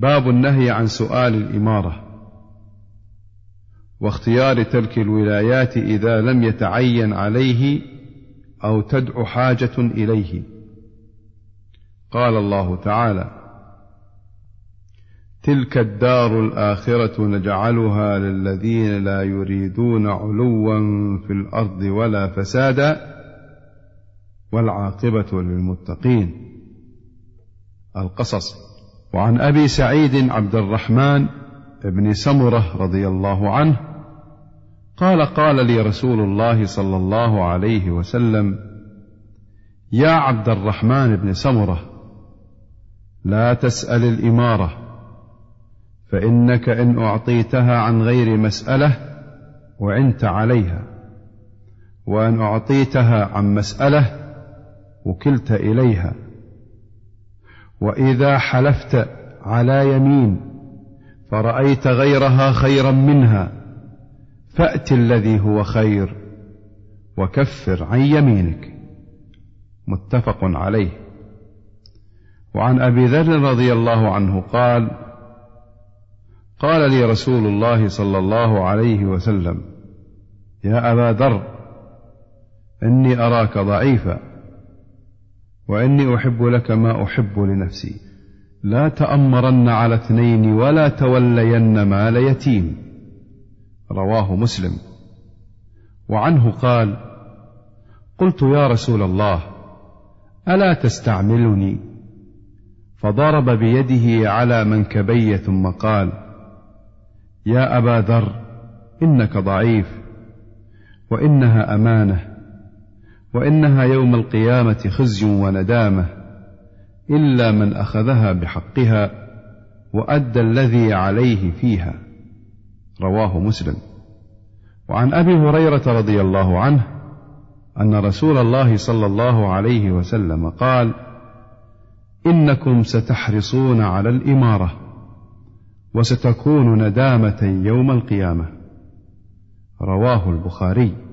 باب النهي عن سؤال الإمارة. واختيار ترك الولايات إذا لم يتعين عليه أو تدع حاجة إليه. قال الله تعالى تلك الدار الآخرة نجعلها للذين لا يريدون علوا في الأرض ولا فسادا والعاقبة للمتقين. القصص وعن أبي سعيد عبد الرحمن بن سمرة رضي الله عنه قال قال لي رسول الله صلى الله عليه وسلم يا عبد الرحمن بن سمرة لا تسأل الإمارة فإنك إن أعطيتها عن غير مسألة وعنت عليها وأن أعطيتها عن مسألة وكلت إليها. وإذا حلفت على يمين فرأيت غيرها خيرا منها فأت الذي هو خير وكفر عن يمينك. متفق عليه. وعن أبي ذر رضي الله عنه قال قال لي رسول الله صلى الله عليه وسلم يا أبا ذر إني أراك ضعيفا. وإني أحب لك ما أحب لنفسي. لا تأمرن على اثنين ولا تولين مال يتيم. رواه مسلم. وعنه قال قلت يا رسول الله ألا تستعملني؟ فضرب بيده على منكبي ثم قال يا أبا ذر إنك ضعيف وإنها أمانة. وإنها يوم القيامة خزي وندامة إلا من أخذها بحقها وأدى الذي عليه فيها. رواه مسلم. وعن أبي هريرة رضي الله عنه أن رسول الله صلى الله عليه وسلم قال إنكم ستحرصون على الإمارة وستكون ندامة يوم القيامة. رواه البخاري.